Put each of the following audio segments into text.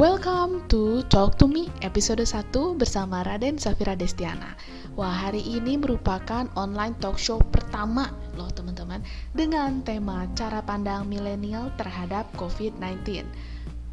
Welcome to Talk to Me episode 1 bersama Raden Safira Destiana. Wah, hari ini merupakan online talk show pertama loh teman-teman dengan tema cara pandang milenial terhadap COVID-19.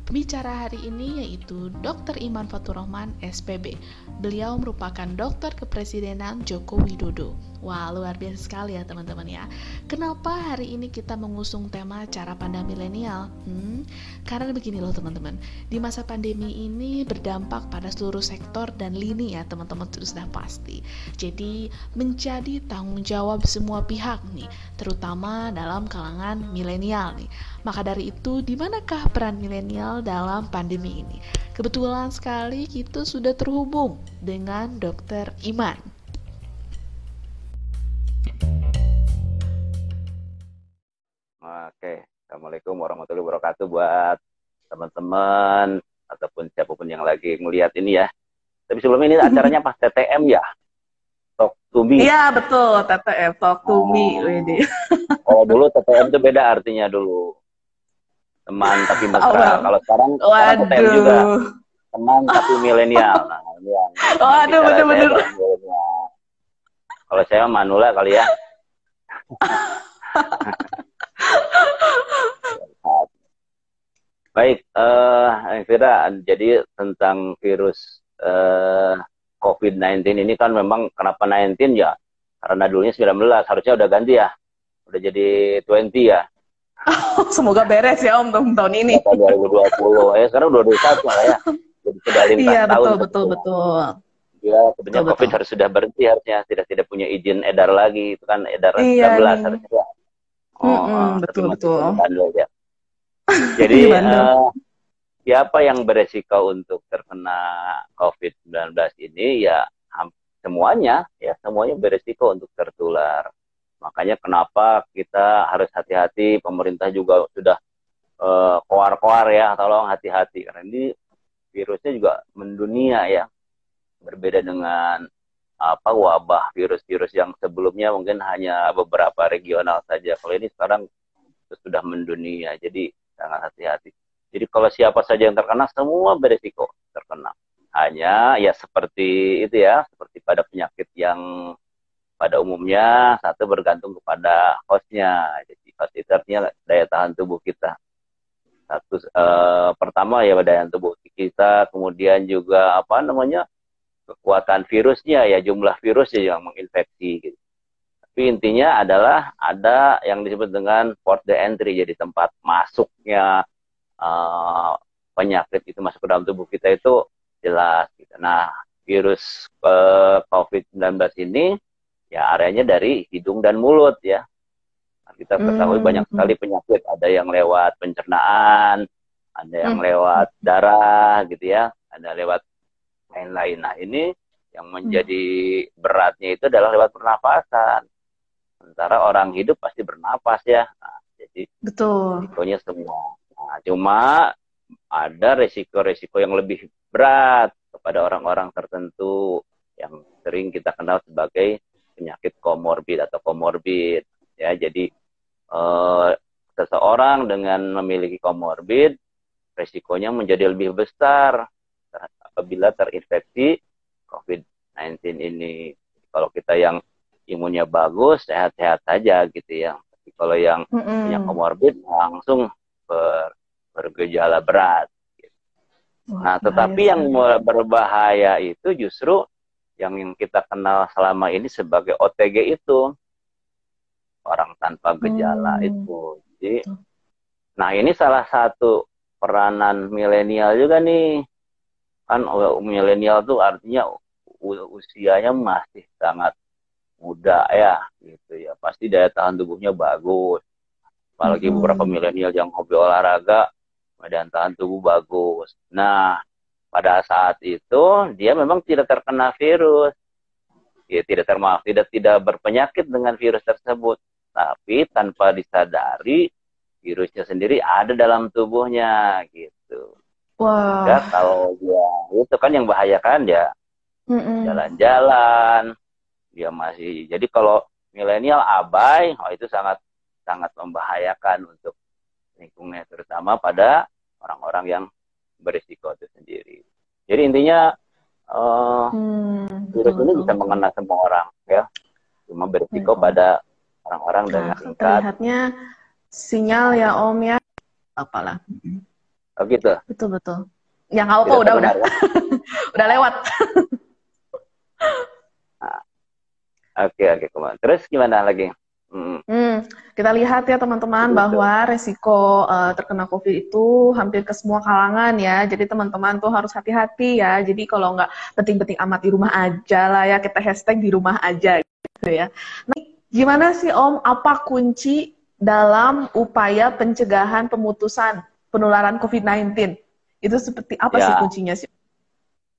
Pembicara hari ini yaitu Dr. Iman Faturrahman, SPB. Beliau merupakan dokter kepresidenan Joko Widodo. Wah, luar biasa sekali ya teman-teman ya. Kenapa hari ini kita mengusung tema cara pandang milenial? Hmm, karena begini loh teman-teman. Di masa pandemi ini berdampak pada seluruh sektor dan lini ya teman-teman sudah pasti. Jadi menjadi tanggung jawab semua pihak nih, terutama dalam kalangan milenial nih. Maka dari itu, di manakah peran milenial dalam pandemi ini? Kebetulan sekali kita sudah terhubung dengan Dr. Iman. Oke, Assalamualaikum warahmatullahi wabarakatuh buat teman-teman ataupun siapa pun yang lagi melihat ini ya. Tapi sebelum ini acaranya pas TTM ya? Talk to me. Iya, betul, TTM, Talk to oh. me. Oh, dulu TTM itu beda artinya dulu teman tapi mesra. Oh, Kalau sekarang Waduh. sekarang juga teman tapi milenial. Nah, yang Waduh, bener-bener. Kalau saya Manula kali ya. Baik, uh, Vira, jadi tentang virus uh, eh, COVID-19 ini kan memang kenapa 19 ya? Karena dulunya 19, harusnya udah ganti ya. Udah jadi 20 ya. Semoga beres ya Om tahun ini. 2020 ya sekarang udah 2021 lah ya. Jadi sudah lintas iya, tahun. Betul betul betul. Ya, sebenarnya betul, COVID betul. harus sudah berhenti harusnya tidak tidak punya izin edar lagi itu kan edar iya, 19 iya. harusnya. Ya. Oh, mm -hmm, betul betul. Bandel, ya. Jadi uh, siapa yang beresiko untuk terkena COVID-19 ini ya semuanya ya semuanya beresiko untuk tertular. Makanya kenapa kita harus hati-hati, pemerintah juga sudah uh, koar-koar ya, tolong hati-hati karena ini virusnya juga mendunia ya. Berbeda dengan apa wabah virus-virus yang sebelumnya mungkin hanya beberapa regional saja. Kalau ini sekarang sudah mendunia, jadi sangat hati-hati. Jadi kalau siapa saja yang terkena, semua beresiko terkena. Hanya ya seperti itu ya, seperti pada penyakit yang pada umumnya satu bergantung kepada hostnya. Jadi host itu artinya daya tahan tubuh kita. Satu eh, pertama ya daya tahan tubuh kita, kemudian juga apa namanya kekuatan virusnya ya jumlah virusnya yang menginfeksi. Gitu. Tapi intinya adalah ada yang disebut dengan port de entry, jadi tempat masuknya eh, penyakit itu masuk ke dalam tubuh kita itu jelas. Gitu. Nah virus eh, COVID-19 ini ya areanya dari hidung dan mulut ya. Nah, kita ketahui hmm. banyak sekali penyakit, ada yang lewat pencernaan, ada yang hmm. lewat darah gitu ya, ada lewat lain-lain. Nah ini yang menjadi hmm. beratnya itu adalah lewat pernapasan. Sementara orang hidup pasti bernapas ya. Nah, jadi betul. Risikonya semua. Nah, cuma ada resiko-resiko yang lebih berat kepada orang-orang tertentu yang sering kita kenal sebagai penyakit komorbid atau komorbid ya jadi eh, seseorang dengan memiliki komorbid resikonya menjadi lebih besar apabila terinfeksi COVID-19 ini kalau kita yang imunnya bagus sehat-sehat saja gitu ya tapi kalau yang mm -hmm. punya komorbid langsung ber, bergejala berat gitu. nah tetapi yang berbahaya itu justru yang kita kenal selama ini sebagai OTG itu orang tanpa gejala hmm. itu. Jadi, nah ini salah satu peranan milenial juga nih. Kan milenial tuh artinya usianya masih sangat muda ya, gitu ya. Pasti daya tahan tubuhnya bagus. Apalagi hmm. beberapa milenial yang hobi olahraga, daya tahan tubuh bagus. Nah, pada saat itu dia memang tidak terkena virus ya tidak termaaf tidak tidak berpenyakit dengan virus tersebut tapi tanpa disadari virusnya sendiri ada dalam tubuhnya gitu Wah. Wow. kalau dia itu kan yang bahayakan ya jalan-jalan dia masih jadi kalau milenial abai oh itu sangat sangat membahayakan untuk lingkungan terutama pada orang-orang yang berisiko itu sendiri. Jadi intinya uh, hmm, virus betul, ini betul. bisa mengena semua orang ya, cuma berisiko betul. pada orang-orang nah, dengan tingkat. Terlihatnya sinyal ya Om ya, apalah. Oh gitu. Betul betul. Yang apa udah udah ya? udah lewat. nah, oke oke okay, Terus gimana lagi? Hmm. hmm. Kita lihat ya teman-teman bahwa resiko uh, terkena COVID itu hampir ke semua kalangan ya. Jadi teman-teman tuh harus hati-hati ya. Jadi kalau nggak penting-penting amat di rumah aja lah ya. Kita hashtag di rumah aja gitu ya. Nah, gimana sih Om? Apa kunci dalam upaya pencegahan pemutusan penularan COVID-19? Itu seperti apa ya. sih kuncinya sih?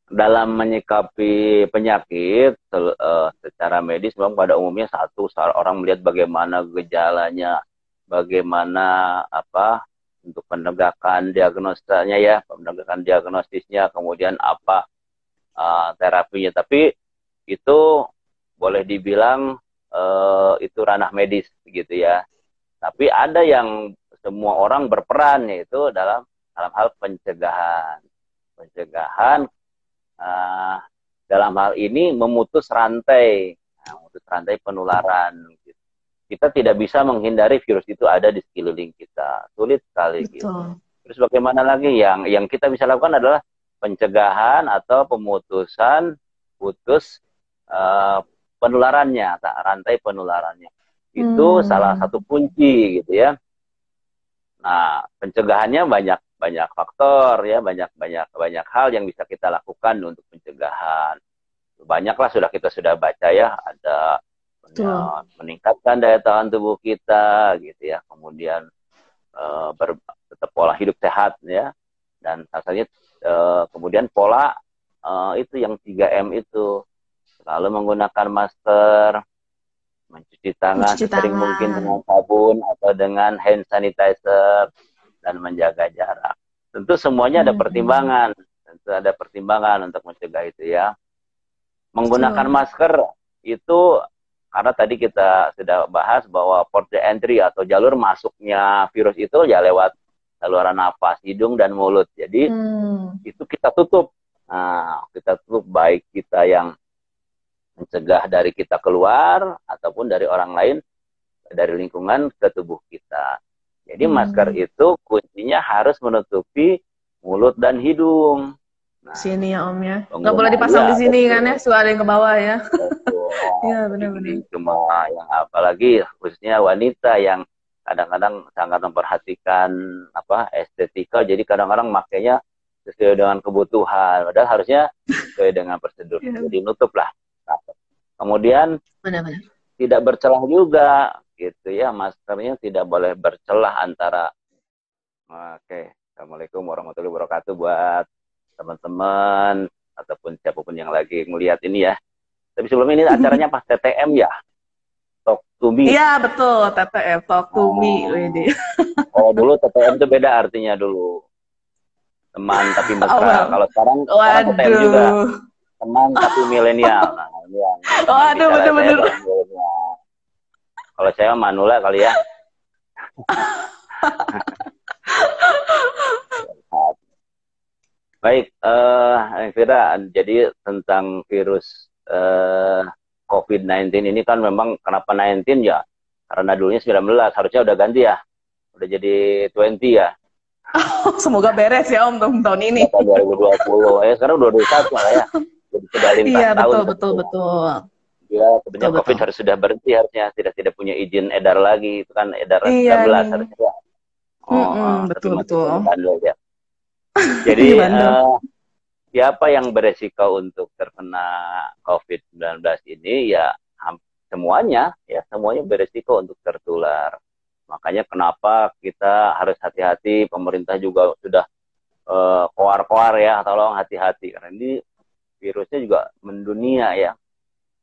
dalam menyikapi penyakit uh, secara medis memang pada umumnya satu orang melihat bagaimana gejalanya, bagaimana apa untuk penegakan diagnosanya ya, penegakan diagnosisnya, kemudian apa uh, terapinya. Tapi itu boleh dibilang uh, itu ranah medis gitu ya. Tapi ada yang semua orang berperan yaitu dalam dalam hal pencegahan pencegahan uh, dalam hal ini memutus rantai, nah, memutus rantai penularan. Gitu. Kita tidak bisa menghindari virus itu ada di sekeliling kita, sulit sekali. Gitu. Terus bagaimana lagi yang yang kita bisa lakukan adalah pencegahan atau pemutusan putus uh, penularannya, rantai penularannya. Itu hmm. salah satu kunci gitu ya. Nah, pencegahannya banyak banyak faktor ya banyak banyak banyak hal yang bisa kita lakukan untuk pencegahan. Banyaklah sudah kita sudah baca ya ada ya, meningkatkan daya tahan tubuh kita gitu ya kemudian uh, ber, tetap pola hidup sehat ya dan asalnya uh, kemudian pola uh, itu yang 3M itu selalu menggunakan masker mencuci tangan mencuci sering tangan. mungkin dengan sabun atau dengan hand sanitizer dan menjaga jarak. Tentu semuanya ada hmm. pertimbangan, tentu ada pertimbangan untuk mencegah itu ya. Menggunakan masker itu karena tadi kita sudah bahas bahwa port entry atau jalur masuknya virus itu ya lewat saluran nafas, hidung dan mulut. Jadi hmm. itu kita tutup. Nah, kita tutup baik kita yang mencegah dari kita keluar ataupun dari orang lain dari lingkungan ke tubuh kita. Jadi hmm. masker itu kuncinya harus menutupi mulut dan hidung. Nah, sini ya Om ya. Nggak boleh dipasang ya, di sini betul. kan ya, suara yang ke bawah ya. Iya benar-benar. Cuma yang apalagi khususnya wanita yang kadang-kadang sangat memperhatikan apa estetika, jadi kadang-kadang makainya sesuai dengan kebutuhan. Padahal harusnya sesuai dengan prosedur. ya. Jadi nutup lah. Kemudian benar-benar. tidak bercelah juga gitu ya maskernya tidak boleh bercelah antara oke assalamualaikum warahmatullahi wabarakatuh buat teman-teman ataupun siapa pun yang lagi melihat ini ya. Tapi sebelum ini acaranya pas TTM ya? Talk to me. Iya betul TTM Talk to oh. me ini kalau dulu TTM itu beda artinya dulu. Teman tapi mesra oh, kalau sekarang, sekarang TTM juga teman tapi milenial nah ini yang Waduh, bener-bener kalau saya Manula kali ya. Baik, uh, Fira, jadi tentang virus uh, eh, COVID-19 ini kan memang kenapa 19 ya? Karena dulunya 19, harusnya udah ganti ya. Udah jadi 20 ya. semoga beres ya Om tahun ini. 2020, ya sekarang udah 21 lah ya. Jadi sudah iya, tahun. Iya, betul, betul, betul ya sebenarnya COVID betul. harus sudah berhenti harusnya tidak tidak punya izin edar lagi itu kan edar iya, 13 iya. harusnya. Oh, mm -hmm, betul betul. Bandel, ya. Jadi uh, siapa yang beresiko untuk terkena COVID-19 ini ya semuanya ya semuanya beresiko untuk tertular. Makanya kenapa kita harus hati-hati, pemerintah juga sudah uh, koar-koar ya, tolong hati-hati karena ini virusnya juga mendunia ya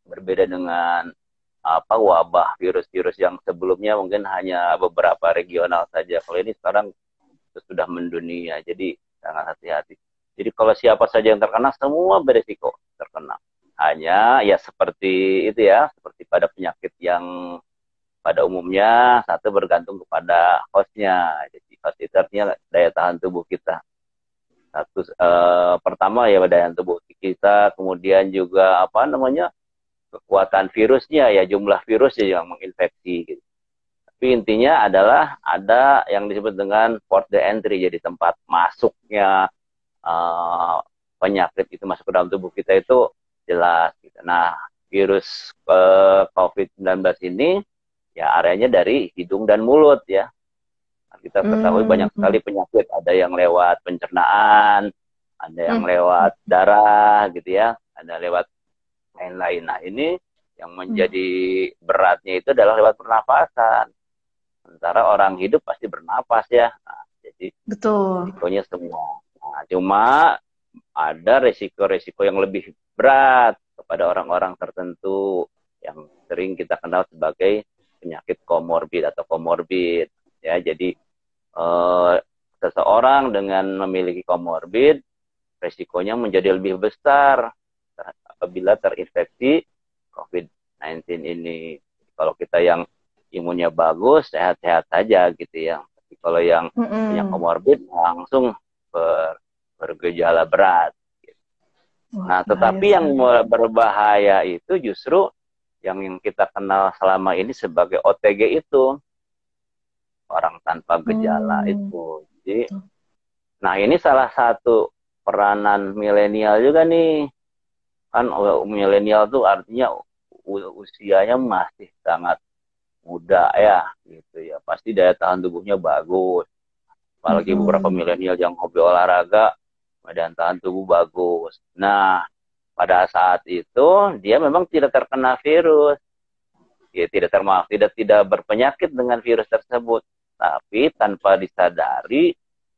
berbeda dengan apa wabah virus-virus yang sebelumnya mungkin hanya beberapa regional saja. Kalau ini sekarang sudah mendunia, jadi sangat hati-hati. Jadi kalau siapa saja yang terkena, semua beresiko terkena. Hanya ya seperti itu ya, seperti pada penyakit yang pada umumnya satu bergantung kepada hostnya. Jadi host itu artinya daya tahan tubuh kita. satu uh, pertama ya daya tubuh kita, kemudian juga apa namanya kekuatan virusnya ya jumlah virus yang menginfeksi. Gitu. Tapi intinya adalah ada yang disebut dengan port the entry, jadi tempat masuknya uh, penyakit itu masuk ke dalam tubuh kita itu jelas. Gitu. Nah, virus uh, COVID-19 ini ya areanya dari hidung dan mulut ya. Nah, kita ketahui hmm. banyak sekali penyakit, ada yang lewat pencernaan, ada yang hmm. lewat darah gitu ya, ada lewat lain-lain. Nah, ini yang menjadi hmm. beratnya itu adalah lewat pernapasan. Sementara orang hidup pasti bernapas ya. Nah, jadi betul. Risikonya semua. Nah, cuma ada resiko-resiko yang lebih berat kepada orang-orang tertentu yang sering kita kenal sebagai penyakit komorbid atau komorbid. Ya, jadi eh, seseorang dengan memiliki komorbid resikonya menjadi lebih besar apabila terinfeksi COVID-19 ini. Kalau kita yang imunnya bagus, sehat-sehat saja gitu ya. Tapi kalau yang mm -hmm. punya komorbid langsung ber, bergejala berat. Gitu. Wah, nah, tetapi yang berbahaya itu justru yang kita kenal selama ini sebagai OTG itu orang tanpa gejala hmm. itu. Jadi, nah ini salah satu peranan milenial juga nih. Kan milenial tuh artinya usianya masih sangat muda ya gitu ya. Pasti daya tahan tubuhnya bagus. Apalagi hmm. beberapa milenial yang hobi olahraga daya tahan tubuh bagus. Nah pada saat itu dia memang tidak terkena virus. Ya tidak termaaf tidak tidak berpenyakit dengan virus tersebut. Tapi tanpa disadari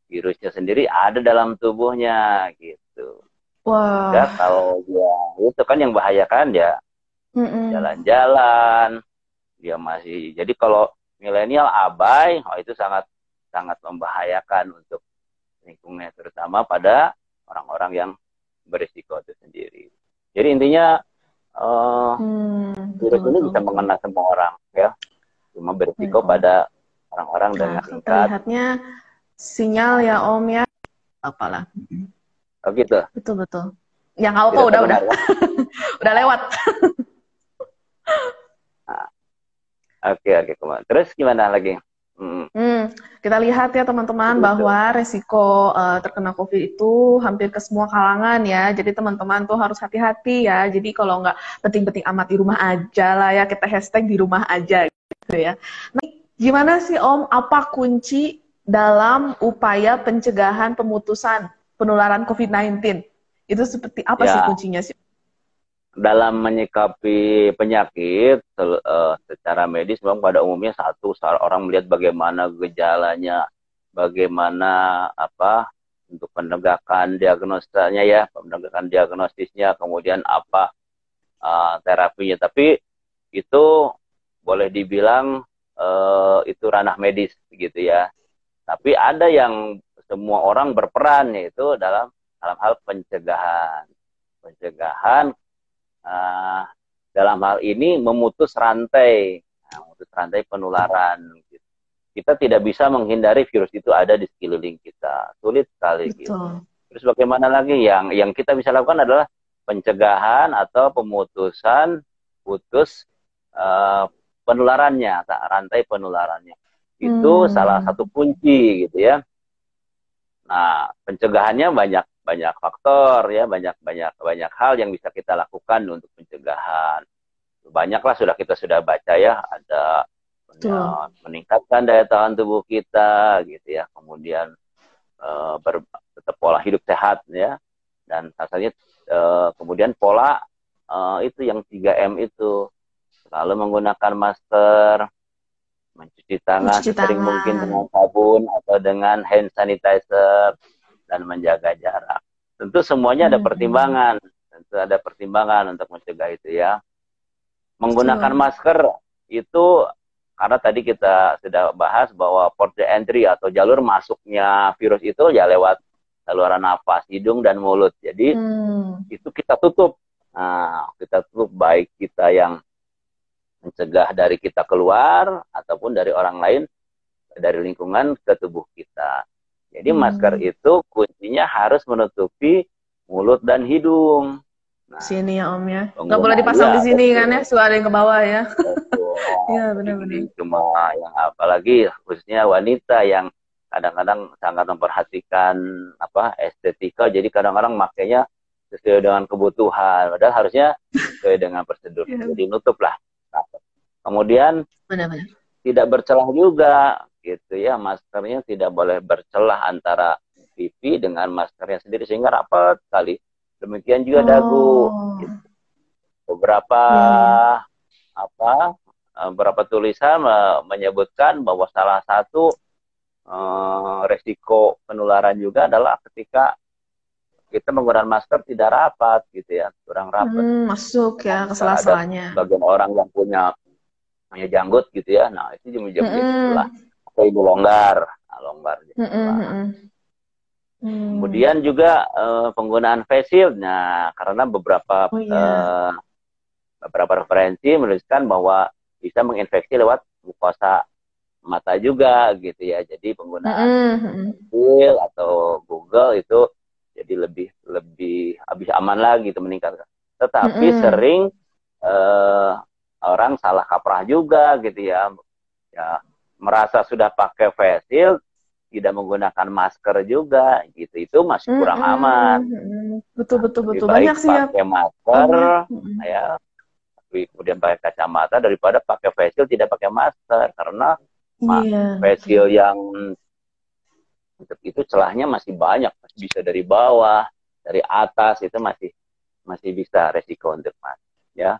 virusnya sendiri ada dalam tubuhnya gitu. Wah. Ya, kalau dia itu kan yang bahayakan ya. Jalan-jalan, dia masih jadi kalau milenial abai oh itu sangat sangat membahayakan untuk lingkungan terutama pada orang-orang yang berisiko itu sendiri. Jadi intinya uh, hmm, virus ini bisa mengena semua orang ya. Cuma berisiko hmm. pada orang-orang nah, dengan tingkat terlihatnya sinyal ya om ya apalah oh gitu betul betul yang apa udah udah ya? udah lewat Oke oke ke mana? Terus gimana lagi? Hmm. Hmm, kita lihat ya teman-teman bahwa resiko uh, terkena COVID itu hampir ke semua kalangan ya. Jadi teman-teman tuh harus hati-hati ya. Jadi kalau nggak penting-penting amat di rumah aja lah ya kita hashtag di rumah aja gitu ya. Nah, gimana sih Om? Apa kunci dalam upaya pencegahan pemutusan penularan COVID-19? Itu seperti apa ya. sih kuncinya sih? dalam menyikapi penyakit uh, secara medis memang pada umumnya satu orang melihat bagaimana gejalanya, bagaimana apa untuk penegakan diagnosanya ya, penegakan diagnosisnya, kemudian apa uh, terapinya. Tapi itu boleh dibilang uh, itu ranah medis gitu ya. Tapi ada yang semua orang berperan yaitu dalam dalam hal pencegahan. Pencegahan uh, dalam hal ini memutus rantai, nah, memutus rantai penularan. Gitu. Kita tidak bisa menghindari virus itu ada di sekeliling kita, sulit sekali. Gitu. Terus bagaimana lagi? Yang yang kita bisa lakukan adalah pencegahan atau pemutusan putus uh, penularannya, rantai penularannya. Itu hmm. salah satu kunci gitu ya. Nah, pencegahannya banyak banyak faktor ya. Banyak banyak banyak hal yang bisa kita lakukan untuk pencegahan. Banyaklah sudah kita sudah baca ya. Ada ya, meningkatkan daya tahan tubuh kita gitu ya. Kemudian uh, ber, tetap pola hidup sehat ya. Dan rasanya uh, kemudian pola uh, itu yang 3M itu. Selalu menggunakan masker mencuci tangan mencuci sering tangan. mungkin dengan sabun atau dengan hand sanitizer dan menjaga jarak. Tentu semuanya ada hmm. pertimbangan, tentu ada pertimbangan untuk mencegah itu ya. Menggunakan masker itu karena tadi kita sudah bahas bahwa port entry atau jalur masuknya virus itu ya lewat saluran nafas, hidung dan mulut. Jadi hmm. itu kita tutup. Nah, kita tutup baik kita yang mencegah dari kita keluar ataupun dari orang lain dari lingkungan ke tubuh kita Jadi hmm. masker itu kuncinya harus menutupi mulut dan hidung. Nah, sini ya Om ya. Nggak boleh dipasang ya, di sini betul. kan ya, suara yang ke bawah ya. Iya benar-benar. Cuma yang apalagi khususnya wanita yang kadang-kadang sangat memperhatikan apa estetika, jadi kadang-kadang makainya sesuai dengan kebutuhan. Padahal harusnya sesuai dengan prosedur. yeah. Jadi nutup Kemudian benar-benar tidak bercelah juga gitu ya maskernya tidak boleh bercelah antara pipi dengan maskernya sendiri sehingga rapat sekali demikian juga oh. dagu gitu. beberapa yeah. apa eh, beberapa tulisan menyebutkan bahwa salah satu uh, resiko penularan juga adalah ketika kita menggunakan masker tidak rapat gitu ya kurang rapat hmm, masuk ya ke sela-selanya bagian orang yang punya punya janggut gitu ya nah itu jam jam mm -hmm. lah atau ibu longgar nah, longgar gitu mm -hmm. kemudian juga uh, penggunaan face shield nah karena beberapa oh, yeah. uh, beberapa referensi menuliskan bahwa bisa menginfeksi lewat mukosa mata juga gitu ya jadi penggunaan mm -hmm. Google atau Google itu jadi lebih lebih habis aman lagi itu meningkat tetapi mm -hmm. sering uh, orang salah kaprah juga gitu ya. Ya merasa sudah pakai face shield tidak menggunakan masker juga gitu. Itu masih kurang mm -hmm. aman betul betul betul. Banyak sih ya. pakai masker mm -hmm. ya kemudian pakai kacamata daripada pakai face shield tidak pakai masker. Karena yeah. face shield yang itu celahnya masih banyak bisa dari bawah dari atas itu masih masih bisa resiko untuk mas ya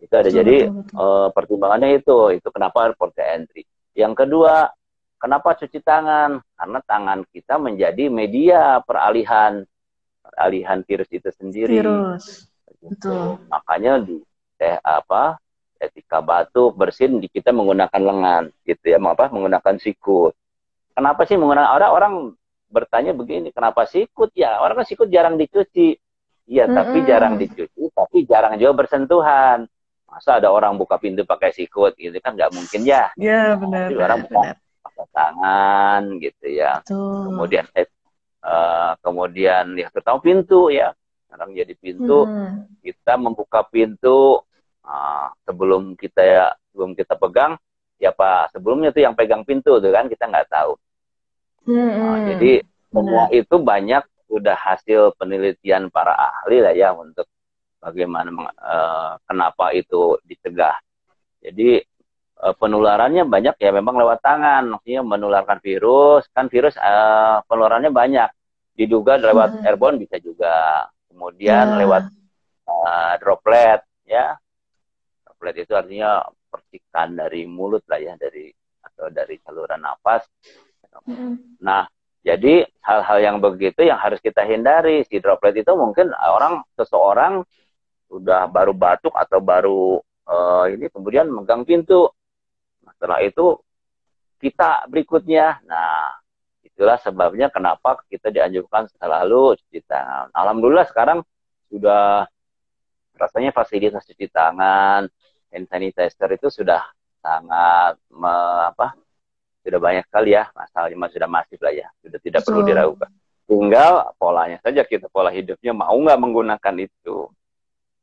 itu ada betul, jadi betul, betul. Uh, pertimbangannya itu itu kenapa port entry. Yang kedua, kenapa cuci tangan? Karena tangan kita menjadi media peralihan peralihan virus itu sendiri. Virus. Betul. Makanya di teh apa etika batuk bersin di kita menggunakan lengan gitu ya apa menggunakan sikut kenapa sih menggunakan orang orang bertanya begini kenapa sikut ya orang kan sikut jarang dicuci. Iya mm -hmm. tapi jarang dicuci tapi jarang juga bersentuhan. Masa ada orang buka pintu pakai sikut gitu kan? Nggak mungkin ya. Ya benar Jadi orang buka pakai tangan gitu ya. Betul. kemudian eh, uh, kemudian ya terutama pintu ya. Orang jadi pintu. Hmm. kita membuka pintu uh, sebelum kita ya sebelum kita pegang ya pak sebelumnya tuh yang pegang pintu tuh kan kita nggak tahu hmm. uh, jadi semua itu banyak udah hasil penelitian para ahli lah ya untuk bagaimana uh, kenapa itu dicegah. Jadi uh, penularannya banyak ya memang lewat tangan, maksudnya menularkan virus, kan virus uh, penularannya banyak. Diduga lewat hmm. airborne bisa juga. Kemudian hmm. lewat uh, droplet ya. Droplet itu artinya percikan dari mulut lah ya, dari atau dari saluran nafas. Hmm. Nah, jadi hal-hal yang begitu yang harus kita hindari. Si droplet itu mungkin orang seseorang sudah baru batuk atau baru uh, ini kemudian megang pintu. Nah, setelah itu kita berikutnya. Nah, itulah sebabnya kenapa kita dianjurkan selalu cuci tangan. Alhamdulillah sekarang sudah rasanya fasilitas cuci tangan, hand sanitizer itu sudah sangat me, apa? Sudah banyak sekali ya, masalahnya sudah masif lah ya, sudah tidak so. perlu diragukan. Tinggal polanya saja kita pola hidupnya mau nggak menggunakan itu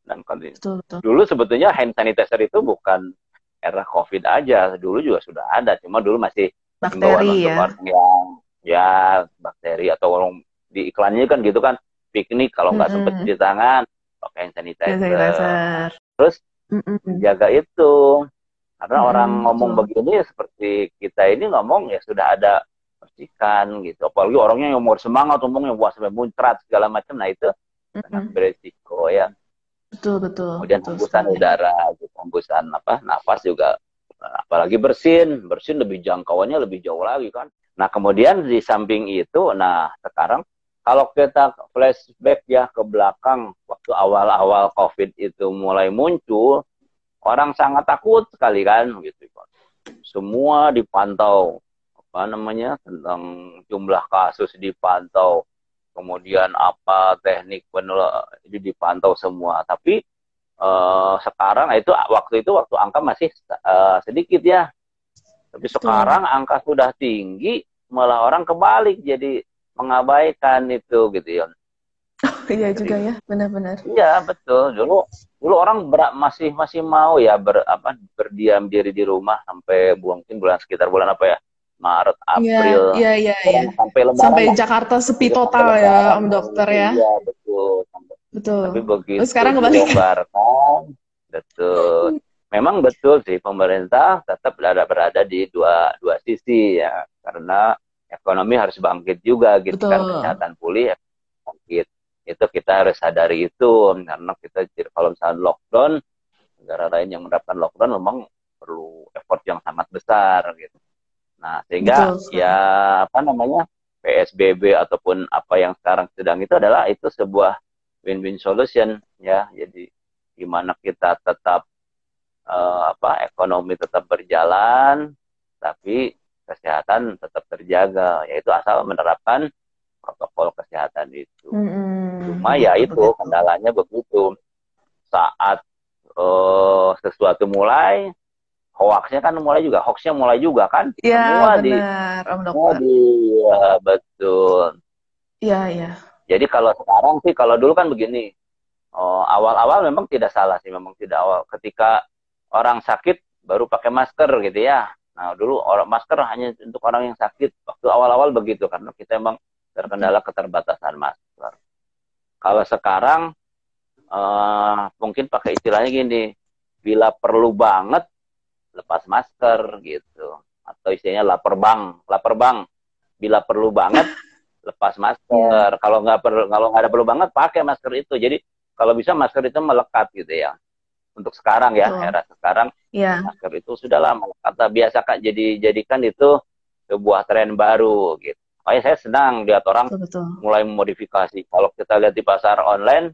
dan betul, betul. dulu sebetulnya hand sanitizer itu bukan era covid aja dulu juga sudah ada cuma dulu masih bakteri ya yang ya bakteri atau orang di iklannya kan gitu kan piknik kalau nggak mm -hmm. sempet cuci tangan pakai hand sanitizer, sanitizer. terus mm -hmm. jaga itu karena mm -hmm. orang ngomong betul. begini seperti kita ini ngomong ya sudah ada percikan gitu apalagi orangnya yang umur semangat ngomongnya wah sampai muncrat segala macam nah itu mm -hmm. sangat beresiko ya Betul betul. Kemudian betul hembusan udara, gitu. hembusan apa nafas juga apalagi bersin, bersin lebih jangkauannya lebih jauh lagi kan. Nah kemudian di samping itu, nah sekarang kalau kita flashback ya ke belakang waktu awal-awal COVID itu mulai muncul, orang sangat takut sekali kan gitu. Semua dipantau apa namanya tentang jumlah kasus dipantau kemudian apa teknik penularan itu dipantau semua. Tapi uh, sekarang itu waktu itu waktu angka masih uh, sedikit ya. Tapi sekarang angka sudah tinggi, malah orang kebalik jadi mengabaikan itu gitu ya. iya juga ya, benar-benar. Iya betul. Dulu dulu orang ber, masih masih mau ya ber, apa berdiam diri di rumah sampai mungkin bulan sekitar bulan apa ya Maret Iya, April iya, iya, iya. sampai lebaran Sampai. Jakarta sepi Sampai total ya, lebaran. Om Dokter ya. Iya betul. Sampai- Betul. Tapi begitu Terus sekarang dilonggarkan, betul. Memang betul sih pemerintah tetap berada berada di dua dua sisi ya karena ekonomi harus bangkit juga gitu kan Betul. kesehatan pulih ekonomi bangkit itu kita harus sadari itu karena kita kalau misalnya lockdown negara lain yang menerapkan lockdown memang perlu effort yang sangat besar gitu. Nah sehingga Betul ya apa namanya PSBB ataupun apa yang sekarang sedang itu adalah itu sebuah win-win solution ya jadi gimana kita tetap eh, apa ekonomi tetap berjalan tapi kesehatan tetap terjaga yaitu asal menerapkan protokol kesehatan itu Mm-mm. Cuma ya itu kendalanya begitu saat eh, sesuatu mulai hoaxnya kan mulai juga hoaxnya mulai juga kan Iya, semua di Om Dokter. di ya, betul Iya, iya. Jadi kalau sekarang sih, kalau dulu kan begini, oh, awal-awal memang tidak salah sih, memang tidak awal. Ketika orang sakit baru pakai masker gitu ya. Nah dulu orang masker hanya untuk orang yang sakit. Waktu awal-awal begitu karena kita memang terkendala keterbatasan masker. Kalau sekarang eh, mungkin pakai istilahnya gini, bila perlu banget lepas masker gitu, atau istilahnya lapar bang, lapar bang. Bila perlu banget lepas masker. Kalau nggak perlu, kalau nggak ada perlu banget pakai masker itu. Jadi kalau bisa masker itu melekat gitu ya. Untuk sekarang ya, Betul. era sekarang Iya, masker itu sudah lama kata biasa kak jadi jadikan itu sebuah tren baru gitu. Makanya saya senang lihat orang betul, betul. mulai memodifikasi. Kalau kita lihat di pasar online,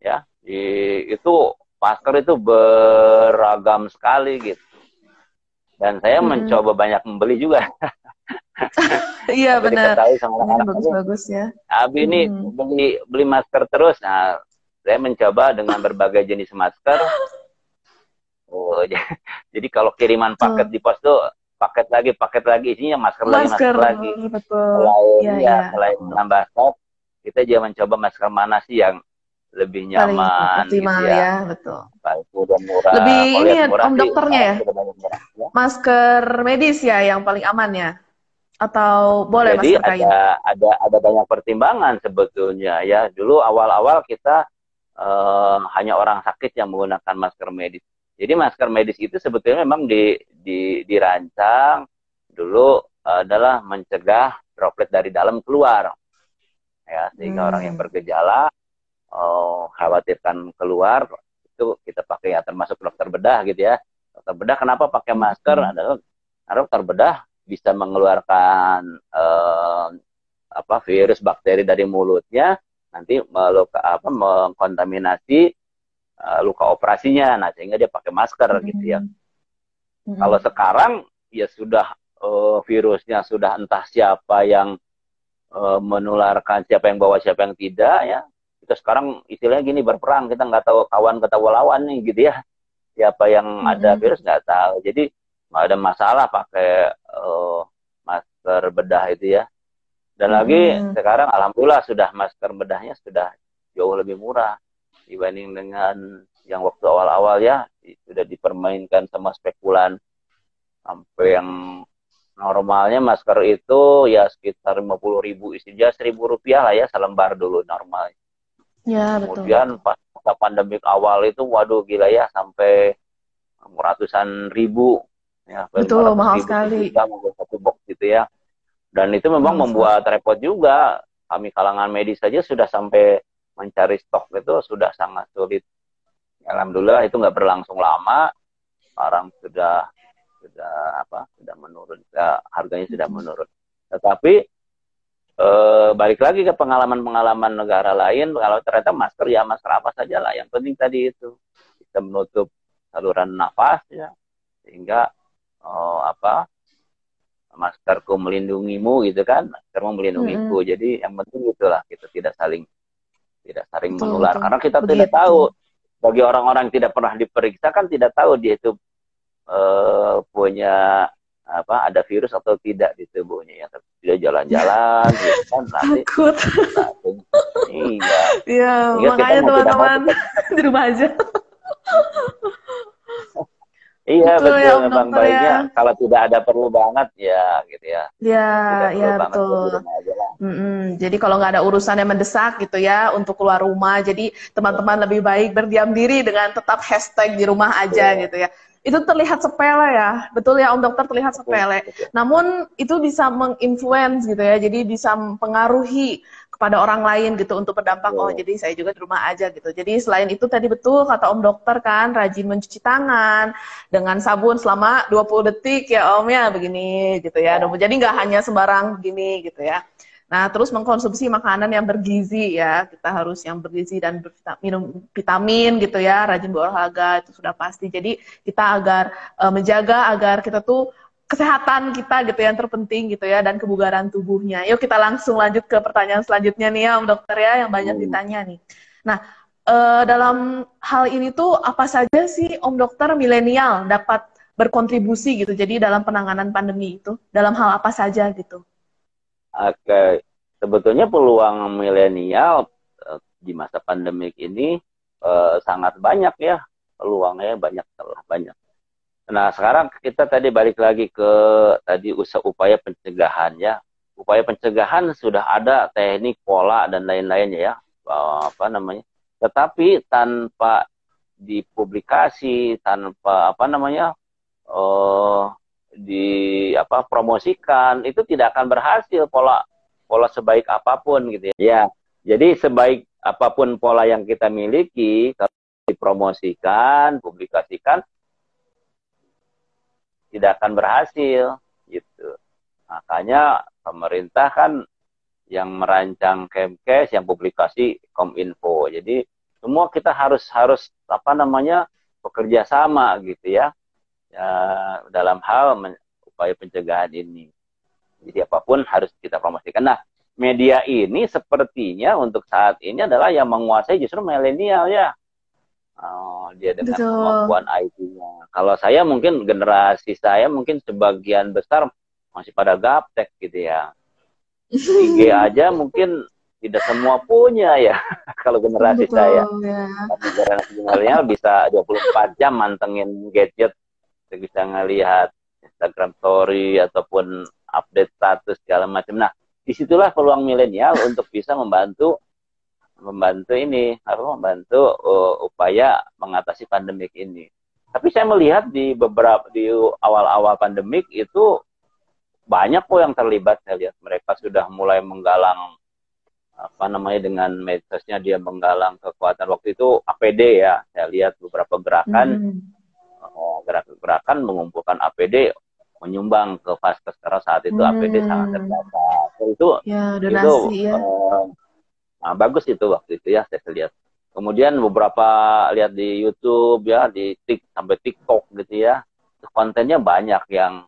ya, di, itu masker itu beragam sekali gitu. Dan saya Mm-mm. mencoba banyak membeli juga. Iya, benar. sama Ini bagus-bagus ya. Abi ini Hmm. beli beli masker terus. Nah, saya mencoba dengan berbagai jenis masker. Oh, jadi kalau kiriman paket di pos tuh paket lagi, paket lagi isinya masker, lagi, Masker, masker lagi. betul. Selain Iya, ya, iya. selain menambah stok, kita juga mencoba masker mana sih yang lebih Paling nyaman optimal gitu ya. ya, betul. Udah murah. Lebih ini ya, murah Om sih, dokternya ya? ya. Masker medis ya yang paling aman ya? Atau boleh Jadi masker kain? ada ada ada banyak pertimbangan sebetulnya ya. Dulu awal-awal kita eh, hanya orang sakit yang menggunakan masker medis. Jadi masker medis itu sebetulnya memang di, di dirancang dulu adalah mencegah droplet dari dalam keluar. Ya, sehingga Hmm. orang yang bergejala eh, khawatirkan keluar itu kita pakai ya termasuk dokter bedah gitu ya. Dokter bedah kenapa pakai masker Hmm. adalah karena dokter bedah bisa mengeluarkan eh, apa virus bakteri dari mulutnya nanti meluka apa mengkontaminasi eh, luka operasinya nah sehingga dia pakai masker gitu ya Hmm. kalau sekarang ya sudah eh, virusnya sudah entah siapa yang eh, menularkan siapa yang bawa siapa yang tidak ya kita sekarang istilahnya gini berperang kita nggak tahu kawan ketawa lawan nih gitu ya siapa yang ada Mm-mm. virus nggak tahu jadi nggak ada masalah pakai eh, masker bedah itu ya dan lagi Mm-mm. sekarang alhamdulillah sudah masker bedahnya sudah jauh lebih murah dibanding dengan yang waktu awal-awal ya sudah dipermainkan sama spekulan. Sampai yang normalnya masker itu ya sekitar 50 ribu. Istilahnya seribu rupiah lah ya selembar dulu normal. Ya, betul. kemudian pas masa pandemik awal itu waduh gila ya sampai ratusan ribu. Ya Betul, 500 mahal ribu sekali. satu box gitu ya. Dan itu memang Mahal membuat repot juga. Kami kalangan medis saja sudah sampai mencari stok itu sudah sangat sulit alhamdulillah itu nggak berlangsung lama. Sekarang sudah sudah apa sudah menurun ya, harganya sudah menurun. Tetapi eh, balik lagi ke pengalaman-pengalaman negara lain kalau ternyata masker ya masker apa saja lah. Yang penting tadi itu bisa menutup saluran nafas ya sehingga eh, apa maskerku melindungimu gitu kan? Maskermu melindungiku. Jadi yang penting itulah kita tidak saling tidak saling Betul, menular. betul. karena kita Begitu. tidak tahu bagi orang-orang yang tidak pernah diperiksa kan tidak tahu dia itu eh, punya apa ada virus atau tidak di tubuhnya. Ya tidak jalan-jalan gitu kan nanti takut. Iya. Iya makanya teman-teman di rumah aja Iya betul, betul ya, memang baiknya ya. kalau tidak ada perlu banget ya gitu ya. Iya iya betul. Mm -mm. Jadi kalau nggak ada urusan yang mendesak gitu ya untuk keluar rumah, jadi teman-teman lebih baik berdiam diri dengan tetap hashtag di rumah aja ya. gitu ya itu terlihat sepele ya, betul ya Om Dokter terlihat sepele. Namun itu bisa menginfluence gitu ya, jadi bisa mempengaruhi kepada orang lain gitu untuk berdampak oh jadi saya juga di rumah aja gitu. Jadi selain itu tadi betul kata Om Dokter kan rajin mencuci tangan dengan sabun selama 20 detik ya Om ya begini gitu ya. Jadi nggak hanya sembarang gini gitu ya. Nah, terus mengkonsumsi makanan yang bergizi ya. Kita harus yang bergizi dan minum vitamin gitu ya, rajin berolahraga itu sudah pasti. Jadi kita agar uh, menjaga agar kita tuh kesehatan kita gitu yang terpenting gitu ya dan kebugaran tubuhnya. Yuk kita langsung lanjut ke pertanyaan selanjutnya nih ya Om Dokter ya yang banyak hmm. ditanya nih. Nah, uh, dalam hal ini tuh apa saja sih Om Dokter milenial dapat berkontribusi gitu. Jadi dalam penanganan pandemi itu dalam hal apa saja gitu? Oke, sebetulnya peluang milenial uh, di masa pandemik ini uh, sangat banyak ya peluangnya banyak telah banyak. Nah sekarang kita tadi balik lagi ke tadi usaha upaya pencegahan ya. Upaya pencegahan sudah ada teknik, pola dan lain-lainnya ya. Uh, apa namanya? Tetapi tanpa dipublikasi, tanpa apa namanya? Uh, di apa promosikan itu tidak akan berhasil pola pola sebaik apa pun gitu ya. Ya, jadi sebaik apa pun pola yang kita miliki kalau dipromosikan, publikasikan tidak akan berhasil gitu. Makanya pemerintah kan yang merancang Kemkes, yang publikasi Kominfo. Jadi semua kita harus harus apa namanya bekerja sama gitu ya ya, dalam hal men, upaya pencegahan ini. Jadi apa pun harus kita promosikan. Nah, media ini sepertinya untuk saat ini adalah yang menguasai justru milenial ya. Oh, dia dengan Betul. kemampuan IT-nya. Kalau saya mungkin generasi saya mungkin sebagian besar masih pada gaptek gitu ya. IG aja mungkin tidak semua punya ya kalau generasi Betul, saya. Ya. Tapi generasi milenial bisa 24 jam mantengin gadget bisa ngelihat Instagram Story ataupun update status segala macam. Nah, di situlah peluang milenial untuk bisa membantu membantu ini apa membantu uh, upaya mengatasi pandemik ini. Tapi saya melihat di beberapa di awal-awal pandemik itu banyak kok yang terlibat saya lihat mereka sudah mulai menggalang apa namanya dengan medsosnya dia menggalang kekuatan waktu itu APD ya saya lihat beberapa gerakan hmm oh, gerakan-gerakan mengumpulkan APD menyumbang ke vaskes karena saat itu hmm. APD sangat terbatas. Itu ya, donasi, itu ya. Uh, nah, bagus itu waktu itu ya saya lihat. Kemudian beberapa lihat di YouTube ya di tik sampai TikTok gitu ya. Kontennya banyak yang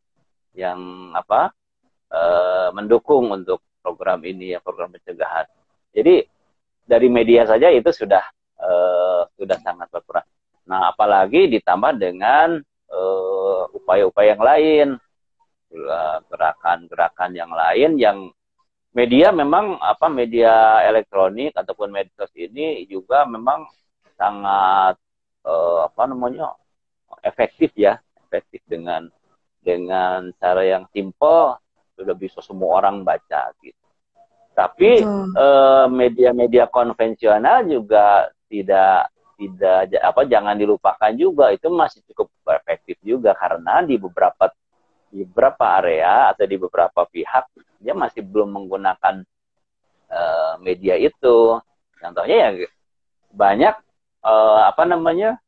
yang apa uh, mendukung untuk program ini ya program pencegahan. Jadi dari media saja itu sudah uh, sudah sangat berperan. Nah, apalagi ditambah dengan eh, upaya-upaya uh, yang lain, gerakan-gerakan yang lain yang media memang apa media elektronik ataupun medsos ini juga memang sangat uh, apa namanya efektif ya, efektif dengan dengan cara yang simple sudah bisa semua orang baca gitu. Tapi media-media uh, konvensional juga tidak tidak apa jangan dilupakan juga. Itu masih cukup efektif juga karena di beberapa di beberapa area atau di beberapa pihak dia masih belum menggunakan uh, media itu. Contohnya ya banyak uh, apa namanya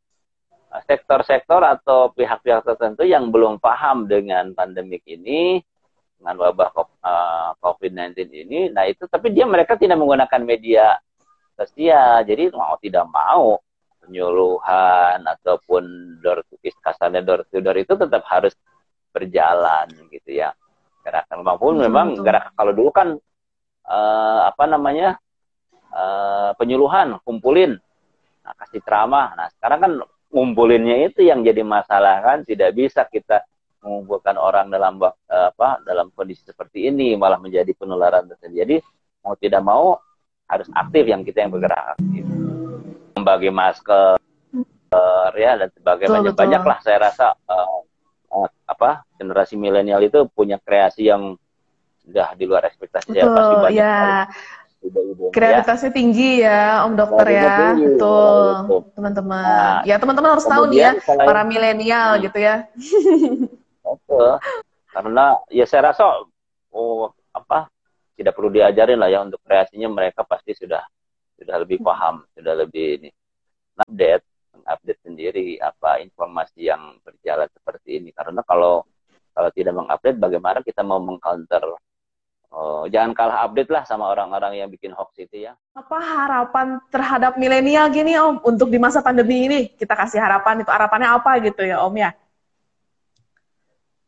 sektor-sektor atau pihak-pihak tertentu yang belum paham dengan pandemik ini dengan wabah uh, COVID-19 ini. Nah itu tapi dia mereka tidak menggunakan media sosial. Jadi mau tidak mau penyuluhan ataupun door to kasarnya door to door itu tetap harus berjalan gitu ya. Gerakan maupun hmm, memang betul. gerakan kalau dulu kan uh, apa namanya uh, penyuluhan kumpulin. Nah, kasih ceramah. Nah sekarang kan ngumpulinnya itu yang jadi masalah kan tidak bisa kita mengumpulkan orang dalam apa dalam kondisi seperti ini malah menjadi penularan terjadi mau tidak mau harus aktif yang kita yang bergerak aktif membagi masker uh, ya dan sebagainya. Banyak lah saya rasa uh, uh, apa generasi milenial itu punya kreasi yang sudah di luar ekspektasi ya pasti banyak ya. Kreativitasnya ya. tinggi ya, Om Dokter ya, tinggi, betul, teman-teman. Nah, ya teman-teman harus tahu nih ya, para milenial hmm. gitu ya. Betul. Karena ya saya rasa, oh apa, tidak perlu diajarin lah ya untuk kreasinya mereka pasti sudah sudah lebih paham, sudah lebih ini. Update, update sendiri apa informasi yang berjalan seperti ini. Karena kalau kalau tidak mengupdate, bagaimana kita mau mengcounter Oh, jangan kalah update lah sama orang-orang yang bikin hoax itu ya. Apa harapan terhadap milenial gini Om untuk di masa pandemi ini? Kita kasih harapan itu harapannya apa gitu ya Om ya?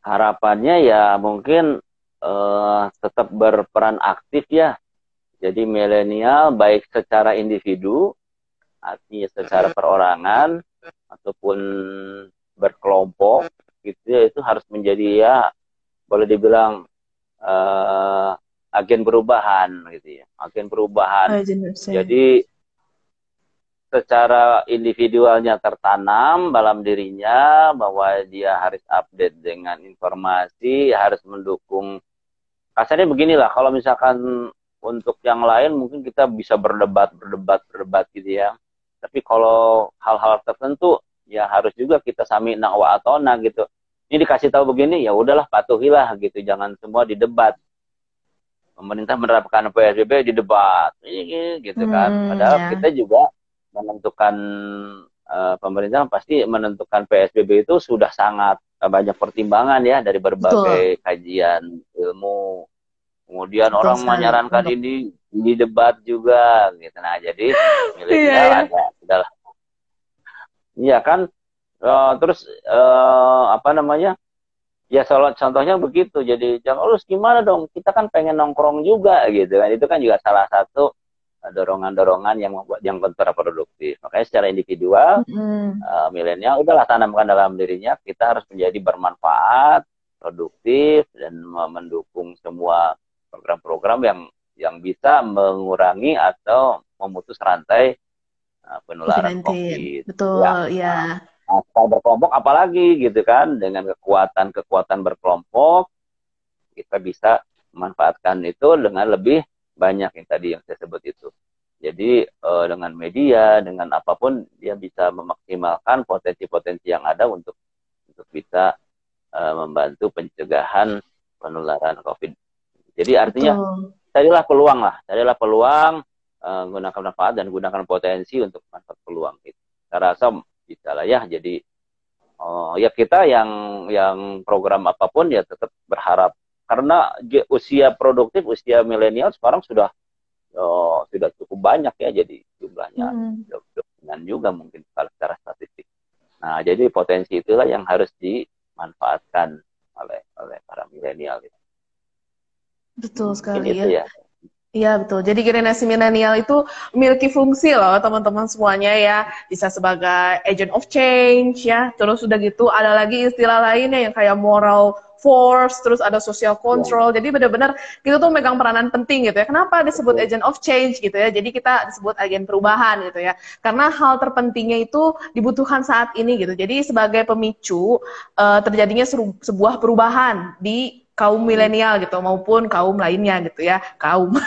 Harapannya ya mungkin uh, tetap berperan aktif ya. Jadi milenial baik secara individu, artinya secara perorangan ataupun berkelompok gitu ya itu harus menjadi ya boleh dibilang uh, agen perubahan gitu ya agen perubahan. Oh, jadi secara individualnya tertanam dalam dirinya bahwa dia harus update dengan informasi harus mendukung. Kasarnya beginilah kalau misalkan untuk yang lain mungkin kita bisa berdebat berdebat berdebat gitu ya tapi kalau hal-hal tertentu ya harus juga kita sami wa atona gitu ini dikasih tahu begini ya udahlah patuhilah gitu jangan semua didebat pemerintah menerapkan PSBB di debat ini gitu kan hmm, padahal ya. kita juga menentukan uh, pemerintah pasti menentukan PSBB itu sudah sangat banyak pertimbangan ya dari berbagai Betul. kajian ilmu kemudian Betul orang sekali. menyarankan Betul. ini di debat juga gitu. Nah jadi milenial yeah, ada sudah iya kan? Uh, terus uh, apa namanya? Ya soal contohnya begitu. Jadi jangan urus gimana dong? Kita kan pengen nongkrong juga gitu kan. Itu kan juga salah satu dorongan-dorongan yang membuat yang kontraproduktif. Makanya secara individual mm. uh, milenial udahlah tanamkan dalam dirinya. Kita harus menjadi bermanfaat produktif dan mendukung semua program-program yang yang bisa mengurangi atau memutus rantai uh, penularan COVID. Betul, ya. ya kalau berkelompok apalagi gitu kan dengan kekuatan-kekuatan berkelompok kita bisa memanfaatkan itu dengan lebih banyak yang tadi yang saya sebut itu. Jadi eh, dengan media, dengan apa pun dia bisa memaksimalkan potensi-potensi yang ada untuk untuk bisa eh, membantu pencegahan penularan COVID. Jadi artinya Betul. Carilah peluang lah, carilah peluang, eh, gunakan manfaat dan gunakan potensi untuk manfaat peluang itu. Saya rasa bisa lah ya. Jadi oh, ya kita yang yang program apa pun ya tetap berharap. Karena usia produktif usia milenial sekarang sudah oh, sudah cukup banyak ya. Jadi jumlahnya hmm. juga mungkin kalau secara statistik. Nah jadi potensi itulah yang harus dimanfaatkan oleh oleh para milenial betul sekali ya. ya Iya betul. Jadi generasi milenial itu memiliki fungsi loh teman-teman semuanya ya. Bisa sebagai agent of change ya. Terus sudah gitu ada lagi istilah lainnya yang kayak moral force, terus ada social control. Jadi benar-benar kita tuh megang peranan penting gitu ya. Kenapa disebut agent of change gitu ya? Jadi kita disebut agen perubahan gitu ya. Karena hal terpentingnya itu dibutuhkan saat ini gitu. Jadi sebagai pemicu uh, terjadinya sebuah perubahan di kaum milenial gitu maupun kaum lainnya gitu ya kaum.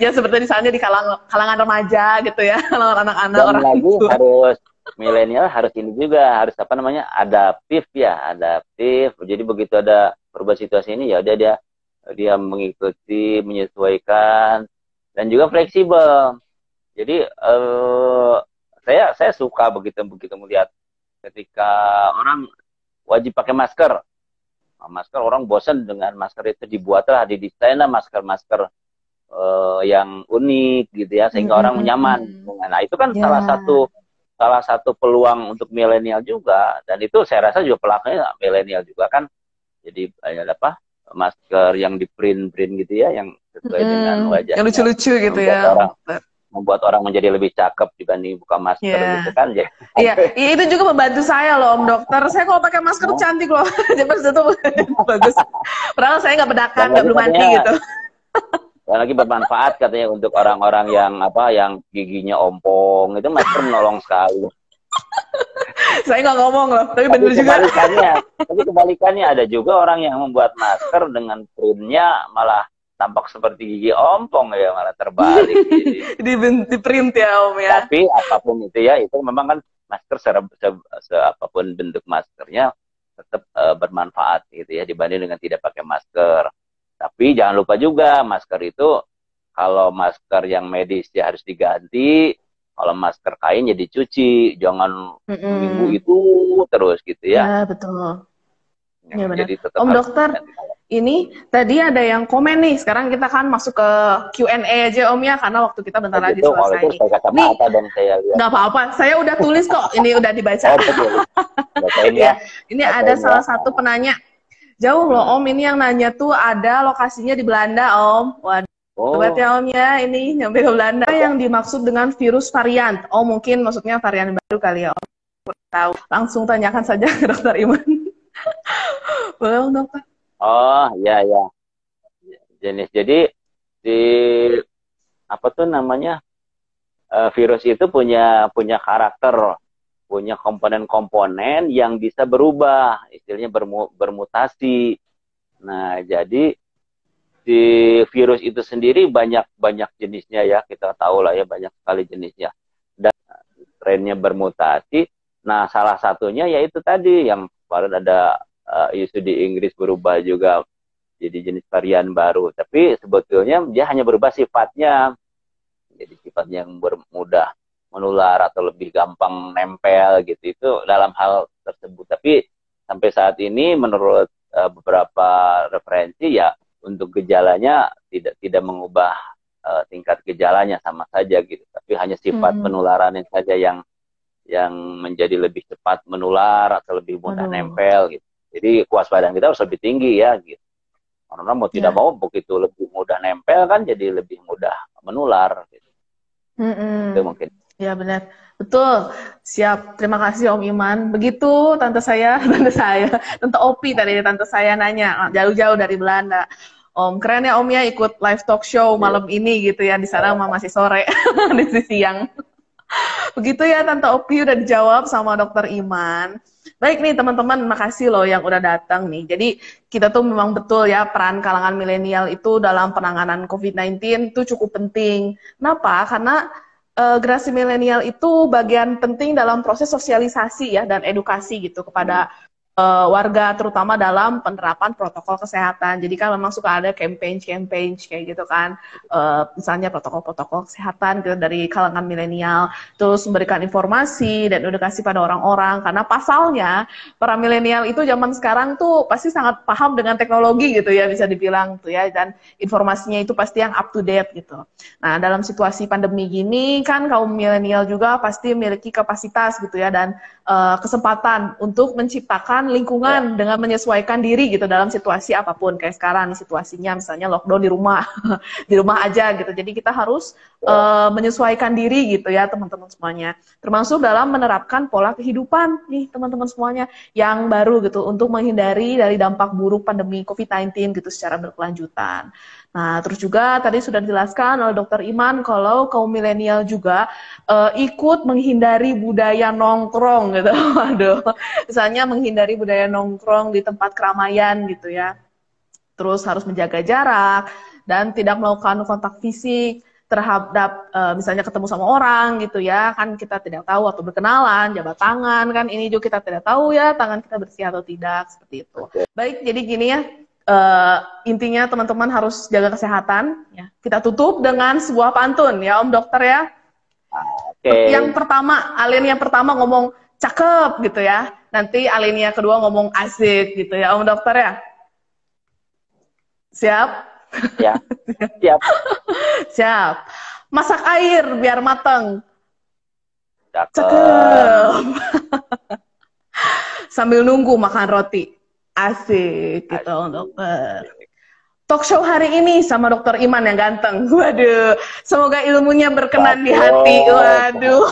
Ya seperti misalnya di kalang, kalangan remaja gitu ya kalangan anak-anak orang lagi itu. harus milenial harus ini juga harus apa namanya adaptif ya adaptif. Jadi begitu ada perubahan situasi ini ya udah dia dia mengikuti menyesuaikan dan juga fleksibel. Jadi eh, saya saya suka begitu begitu melihat ketika orang wajib pakai masker masker orang bosan dengan masker itu dibuatlah didesainlah masker-masker uh, yang unik gitu ya sehingga mm -hmm. orang nyaman nah itu kan yeah. salah satu salah satu peluang untuk milenial juga dan itu saya rasa juga pelakunya milenial juga kan jadi ada apa masker yang di print print gitu ya yang sesuai mm, dengan wajah yang lucu-lucu gitu ya orang. Membuat orang menjadi lebih cakep dibanding buka masker yeah. gitu kan ya. Iya, yeah. itu juga membantu saya loh Om Dokter. Saya kalau pakai masker oh. cantik loh. Jadi itu bagus. Padahal saya nggak bedakan, nggak belum mandi gitu. Dan lagi bermanfaat katanya untuk orang-orang yang apa yang giginya ompong itu masker menolong sekali. saya nggak ngomong loh, tapi, tapi benar juga. Kebalikannya, tapi kebalikannya ada juga orang yang membuat masker dengan printnya malah tampak seperti gigi ompong ya malah terbalik di, di print ya om ya. Tapi apa pun itu ya itu memang kan masker se, se, se apa pun bentuk maskernya tetap uh, bermanfaat gitu ya dibanding dengan tidak pakai masker. Tapi jangan lupa juga masker itu kalau masker yang medis ya harus diganti kalau masker kain ya dicuci jangan mm -mm. minggu itu terus gitu ya. Ya betul. Ya, benar. Jadi tetap Om dokter ini tadi ada yang komen nih. Sekarang kita kan masuk ke Q&A aja Om ya, karena waktu kita bentar lagi selesai. Itu saya nih, dan saya lihat. Nggak apa-apa, saya udah tulis kok. Ini udah dibaca. Oh, ya. Ini Bacain ada ya. salah satu penanya. Jauh loh Om, ini yang nanya tuh ada lokasinya di Belanda Om. Waduh. Oh. Ya Om ya, ini nyampe ke Belanda. Apa yang dimaksud dengan virus varian? Oh mungkin maksudnya varian baru kali ya Om. Tahu. Langsung tanyakan saja ke Dokter Iman. Boleh Dokter? Oh, ya ya. Jenis. Jadi di apa tuh namanya? Uh, virus itu punya punya karakter, punya komponen-komponen yang bisa berubah, istilahnya bermu, bermutasi. Nah, jadi di virus itu sendiri banyak banyak jenisnya ya, kita tahu lah ya banyak sekali jenisnya. Dan trennya bermutasi. Nah, salah satunya yaitu tadi yang kemarin ada uh, isu di Inggris berubah juga jadi jenis varian baru. Tapi sebetulnya dia hanya berubah sifatnya. Jadi sifatnya yang bermudah menular atau lebih gampang nempel gitu itu dalam hal tersebut. Tapi sampai saat ini menurut uh, beberapa referensi ya untuk gejalanya tidak tidak mengubah uh, tingkat gejalanya sama saja gitu. Tapi hanya sifat hmm. penularannya saja yang yang menjadi lebih cepat menular atau lebih mudah Aduh. nempel gitu. Jadi kewaspadaan kita harus lebih tinggi ya gitu. Karena mau tidak ya. mau begitu lebih mudah nempel kan jadi lebih mudah menular. Gitu. Mm -mm. Itu mungkin. Ya benar. Betul. Siap. Terima kasih Om Iman. Begitu tante saya, tante saya, tante Opi tadi tante saya nanya jauh-jauh dari Belanda. Om, keren ya Om ya ikut live talk show iya. malam ini gitu ya. Di sana ya. masih sore, di siang. Begitu ya Tante Opi udah dijawab sama Dokter Iman. Baik nih teman-teman, makasih loh yang udah datang nih. Jadi kita tuh memang betul ya peran kalangan milenial itu dalam penanganan COVID-19 itu cukup penting. Kenapa? Karena uh, generasi milenial itu bagian penting dalam proses sosialisasi ya dan edukasi gitu kepada uh, warga terutama dalam penerapan protokol kesehatan. Jadi kan memang suka ada campaign-campaign kayak gitu kan, uh, misalnya protokol-protokol kesehatan gitu dari kalangan milenial, terus memberikan informasi dan edukasi pada orang-orang. Karena pasalnya para milenial itu zaman sekarang tuh pasti sangat paham dengan teknologi gitu ya bisa dibilang tuh ya dan informasinya itu pasti yang up to date gitu. Nah dalam situasi pandemi gini kan kaum milenial juga pasti memiliki kapasitas gitu ya dan uh, kesempatan untuk menciptakan lingkungan ya. dengan menyesuaikan diri gitu dalam situasi apa pun kayak sekarang situasinya misalnya lockdown di rumah di rumah aja gitu jadi kita harus ya. uh, menyesuaikan diri gitu ya teman-teman semuanya termasuk dalam menerapkan pola kehidupan nih teman-teman semuanya yang baru gitu untuk menghindari dari dampak buruk pandemi COVID-19 gitu secara berkelanjutan. Nah, terus juga tadi sudah dijelaskan oleh Dokter Iman kalau kaum milenial juga uh, ikut menghindari budaya nongkrong gitu. Waduh, misalnya menghindari budaya nongkrong di tempat keramaian gitu ya. Terus harus menjaga jarak dan tidak melakukan kontak fisik terhadap uh, misalnya ketemu sama orang gitu ya. Kan kita tidak tahu atau berkenalan jabat tangan kan. Ini juga kita tidak tahu ya tangan kita bersih atau tidak seperti itu. Baik jadi gini ya uh, intinya teman-teman harus jaga kesehatan. Ya. Kita tutup dengan sebuah pantun ya Om Dokter ya. Okay. Yang pertama, alien yang pertama ngomong cakep gitu ya. Nanti alinea kedua ngomong asik gitu ya Om Dokter ya. Siap? Ya. Siap. Siap. Masak air biar mateng. Cakep. Cakep. Sambil nunggu makan roti. Asik gitu dokter. talk show hari ini sama Dokter Iman yang ganteng. Waduh, semoga ilmunya berkenan di hati. Waduh.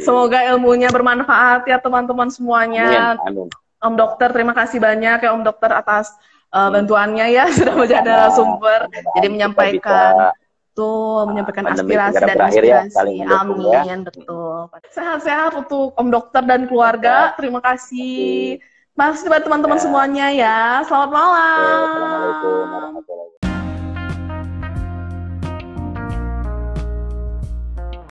Semoga ilmunya bermanfaat ya teman-teman semuanya. Amin, amin. Om Dokter, terima kasih banyak ya Om Dokter atas uh, bantuannya ya sudah menjadi sumber. Jadi menyampaikan tuh menyampaikan aspirasi dan ya, inspirasi. Ya, Amin, ya. betul. Sehat-sehat untuk Om Dokter dan keluarga. Terima kasih. Masih buat teman-teman ya. semuanya ya. Selamat malam. Ya,